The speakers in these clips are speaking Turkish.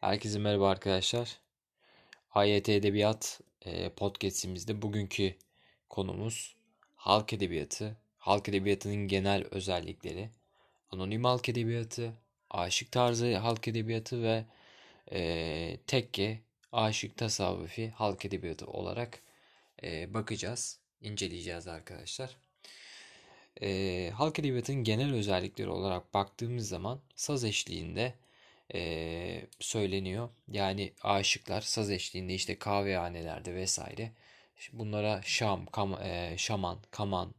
Herkese merhaba arkadaşlar. AYT Edebiyat e, podcastimizde bugünkü konumuz halk edebiyatı, halk edebiyatının genel özellikleri, anonim halk edebiyatı, aşık tarzı halk edebiyatı ve e, tekke, aşık tasavvufi halk edebiyatı olarak e, bakacağız, inceleyeceğiz arkadaşlar. E, halk edebiyatının genel özellikleri olarak baktığımız zaman saz eşliğinde e, söyleniyor. Yani aşıklar saz eşliğinde işte kahvehanelerde vesaire bunlara şam, kam, e, şaman, kaman,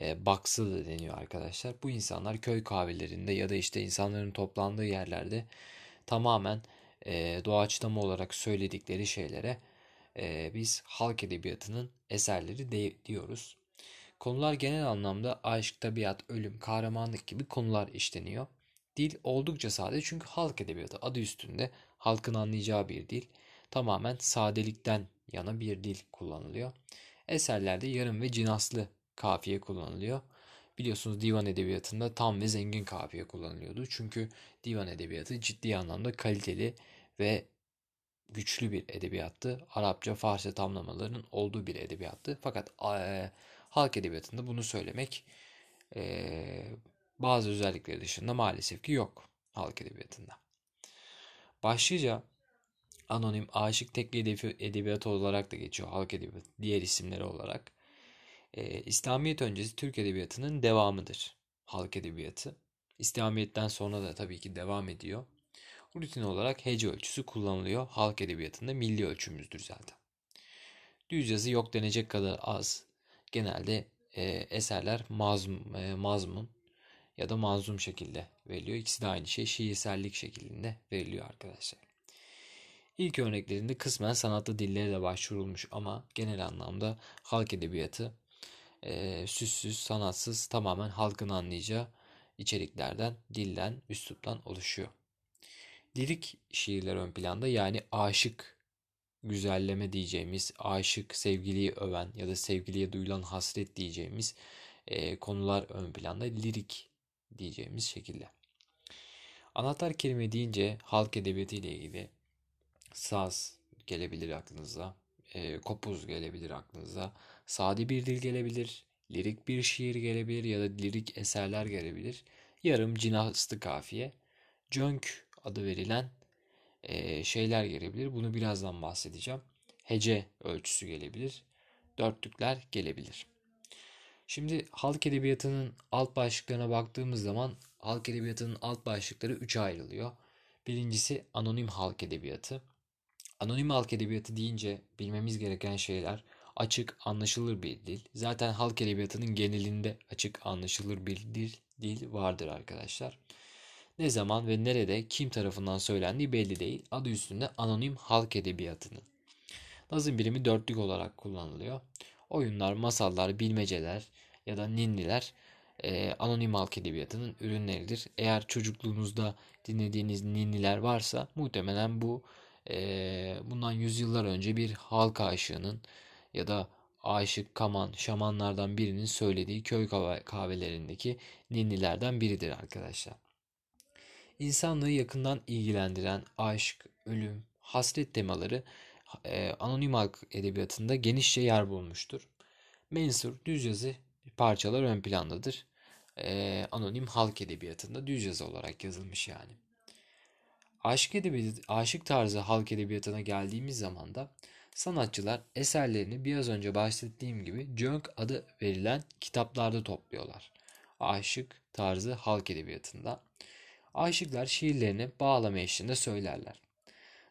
e, baksı da deniyor arkadaşlar. Bu insanlar köy kahvelerinde ya da işte insanların toplandığı yerlerde tamamen e, doğaçlama olarak söyledikleri şeylere e, biz halk edebiyatının eserleri de, diyoruz. Konular genel anlamda aşk, tabiat, ölüm, kahramanlık gibi konular işleniyor. Dil oldukça sade çünkü halk edebiyatı adı üstünde halkın anlayacağı bir dil. Tamamen sadelikten yana bir dil kullanılıyor. Eserlerde yarım ve cinaslı kafiye kullanılıyor. Biliyorsunuz divan edebiyatında tam ve zengin kafiye kullanılıyordu. Çünkü divan edebiyatı ciddi anlamda kaliteli ve güçlü bir edebiyattı. Arapça, Farsça tamlamalarının olduğu bir edebiyattı. Fakat e, halk edebiyatında bunu söylemek e, bazı özellikleri dışında maalesef ki yok halk edebiyatında. Başlıca anonim aşık tekli edebiyatı olarak da geçiyor halk edebiyatı diğer isimleri olarak. E, İslamiyet öncesi Türk edebiyatının devamıdır halk edebiyatı. İslamiyet'ten sonra da tabii ki devam ediyor. Rutin olarak hece ölçüsü kullanılıyor. Halk edebiyatında milli ölçümüzdür zaten. Düz yazı yok denecek kadar az. Genelde e, eserler mazm, e, mazmun ya da manzum şekilde veriliyor. İkisi de aynı şey şiirsellik şeklinde veriliyor arkadaşlar. İlk örneklerinde kısmen sanatlı dillere de başvurulmuş ama genel anlamda halk edebiyatı e, süssüz, sanatsız, tamamen halkın anlayacağı içeriklerden, dilden, üsluptan oluşuyor. Lirik şiirler ön planda yani aşık güzelleme diyeceğimiz, aşık sevgiliyi öven ya da sevgiliye duyulan hasret diyeceğimiz e, konular ön planda. Lirik diyeceğimiz şekilde. Anahtar kelime deyince halk edebiyatı ile ilgili saz gelebilir aklınıza, e, kopuz gelebilir aklınıza, sade bir dil gelebilir, lirik bir şiir gelebilir ya da lirik eserler gelebilir. Yarım cinaslı kafiye, cönk adı verilen e, şeyler gelebilir. Bunu birazdan bahsedeceğim. Hece ölçüsü gelebilir. Dörtlükler gelebilir. Şimdi halk edebiyatının alt başlıklarına baktığımız zaman halk edebiyatının alt başlıkları üçe ayrılıyor. Birincisi anonim halk edebiyatı. Anonim halk edebiyatı deyince bilmemiz gereken şeyler açık, anlaşılır bir dil. Zaten halk edebiyatının genelinde açık, anlaşılır bir dil, dil vardır arkadaşlar. Ne zaman ve nerede kim tarafından söylendiği belli değil. Adı üstünde anonim halk edebiyatının. Nazım birimi dörtlük olarak kullanılıyor. Oyunlar, masallar, bilmeceler ya da ninniler e, anonim halk edebiyatının ürünleridir. Eğer çocukluğunuzda dinlediğiniz ninniler varsa muhtemelen bu e, bundan yüzyıllar önce bir halk aşığının ya da aşık, kaman, şamanlardan birinin söylediği köy kahvelerindeki ninnilerden biridir arkadaşlar. İnsanlığı yakından ilgilendiren aşk, ölüm, hasret temaları e, anonim halk edebiyatında genişçe yer bulmuştur. Mensur, düz yazı parçalar ön plandadır. E, anonim halk edebiyatında düz yazı olarak yazılmış yani. Aşık edebiyatı, aşık tarzı halk edebiyatına geldiğimiz zaman da sanatçılar eserlerini biraz önce bahsettiğim gibi Junk adı verilen kitaplarda topluyorlar. Aşık tarzı halk edebiyatında. Aşıklar şiirlerini bağlama eşliğinde söylerler.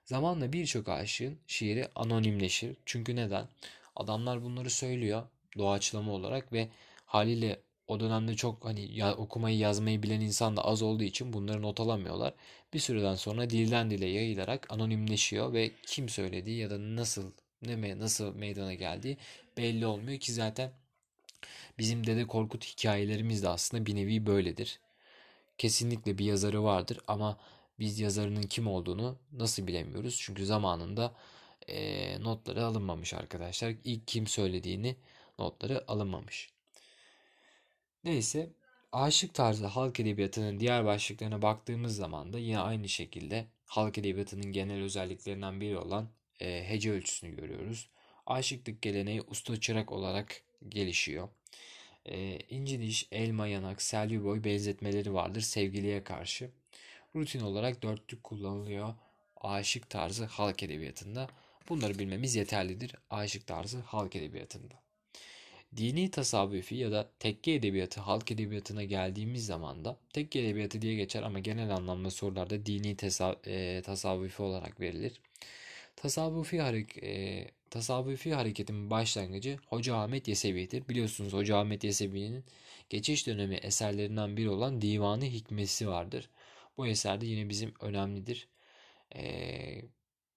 Zamanla birçok aşığın şiiri anonimleşir. Çünkü neden? Adamlar bunları söylüyor doğaçlama olarak ve haliyle o dönemde çok hani ya, okumayı yazmayı bilen insan da az olduğu için bunları not alamıyorlar. Bir süreden sonra dilden dile yayılarak anonimleşiyor ve kim söylediği ya da nasıl ne nasıl meydana geldiği belli olmuyor ki zaten bizim Dede Korkut hikayelerimiz de aslında bir nevi böyledir. Kesinlikle bir yazarı vardır ama biz yazarının kim olduğunu nasıl bilemiyoruz? Çünkü zamanında e, notları alınmamış arkadaşlar. İlk kim söylediğini notları alınmamış. Neyse aşık tarzı halk edebiyatının diğer başlıklarına baktığımız zaman da yine aynı şekilde halk edebiyatının genel özelliklerinden biri olan e, hece ölçüsünü görüyoruz. Aşıklık geleneği usta çırak olarak gelişiyor. E, inci diş, elma yanak, selvi boy benzetmeleri vardır sevgiliye karşı. Rutin olarak dörtlük kullanılıyor aşık tarzı halk edebiyatında. Bunları bilmemiz yeterlidir aşık tarzı halk edebiyatında. Dini tasavvufi ya da tekke edebiyatı halk edebiyatına geldiğimiz zaman da tekke edebiyatı diye geçer ama genel anlamda sorularda dini tesa, e, tasavvufi olarak verilir. Tasavvufi, harek, e, tasavvufi hareketin başlangıcı Hoca Ahmet Yesevi'dir. Biliyorsunuz Hoca Ahmet Yesevi'nin geçiş dönemi eserlerinden biri olan Divanı Hikmesi vardır. Bu eser de yine bizim önemlidir. E,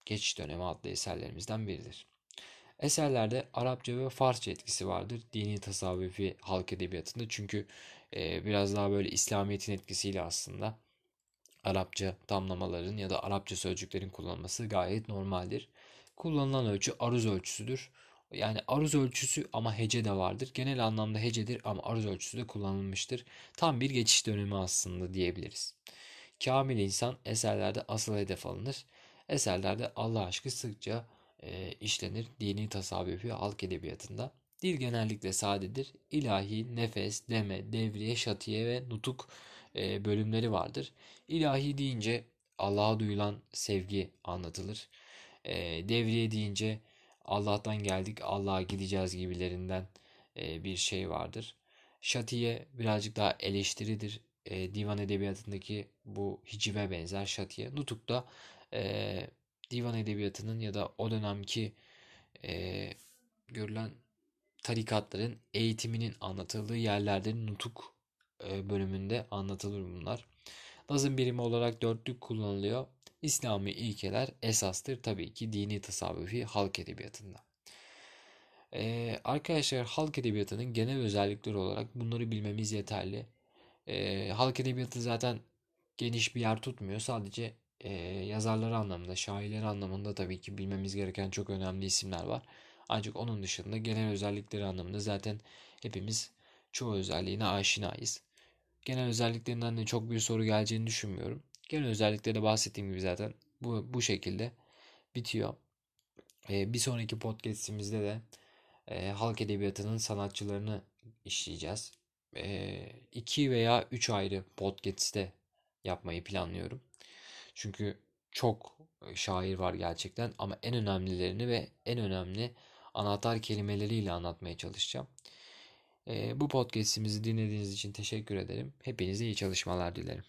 geçiş dönemi adlı eserlerimizden biridir. Eserlerde Arapça ve Farsça etkisi vardır dini tasavvufi halk edebiyatında. Çünkü e, biraz daha böyle İslamiyet'in etkisiyle aslında Arapça tamlamaların ya da Arapça sözcüklerin kullanılması gayet normaldir. Kullanılan ölçü aruz ölçüsüdür. Yani aruz ölçüsü ama hece de vardır. Genel anlamda hecedir ama aruz ölçüsü de kullanılmıştır. Tam bir geçiş dönemi aslında diyebiliriz. Kamil insan eserlerde asıl hedef alınır. Eserlerde Allah aşkı sıkça e, işlenir dini tasavvufi halk edebiyatında. Dil genellikle sadedir. İlahi, nefes, deme, devriye, şatiye ve nutuk e, bölümleri vardır. İlahi deyince Allah'a duyulan sevgi anlatılır. E, devriye deyince Allah'tan geldik, Allah'a gideceğiz gibilerinden e, bir şey vardır. Şatiye birazcık daha eleştiridir. E, divan edebiyatındaki bu hicive benzer şatiye. Nutuk da e, divan edebiyatının ya da o dönemki e, görülen tarikatların eğitiminin anlatıldığı yerlerde nutuk e, bölümünde anlatılır bunlar. Nazım birimi olarak dörtlük kullanılıyor. İslami ilkeler esastır tabii ki dini tasavvufi halk edebiyatında. Ee, arkadaşlar halk edebiyatının genel özellikleri olarak bunları bilmemiz yeterli. Ee, halk edebiyatı zaten geniş bir yer tutmuyor. Sadece e, yazarları anlamında, şairleri anlamında tabii ki bilmemiz gereken çok önemli isimler var. Ancak onun dışında genel özellikleri anlamında zaten hepimiz çoğu özelliğine aşinayız. Genel özelliklerinden de çok bir soru geleceğini düşünmüyorum. Genel özellikleri de bahsettiğim gibi zaten bu, bu şekilde bitiyor. Ee, bir sonraki podcastimizde de e, halk edebiyatının sanatçılarını işleyeceğiz. İki veya üç ayrı podcast'te yapmayı planlıyorum. Çünkü çok şair var gerçekten ama en önemlilerini ve en önemli anahtar kelimeleriyle anlatmaya çalışacağım. Bu podcast'imizi dinlediğiniz için teşekkür ederim. Hepinize iyi çalışmalar dilerim.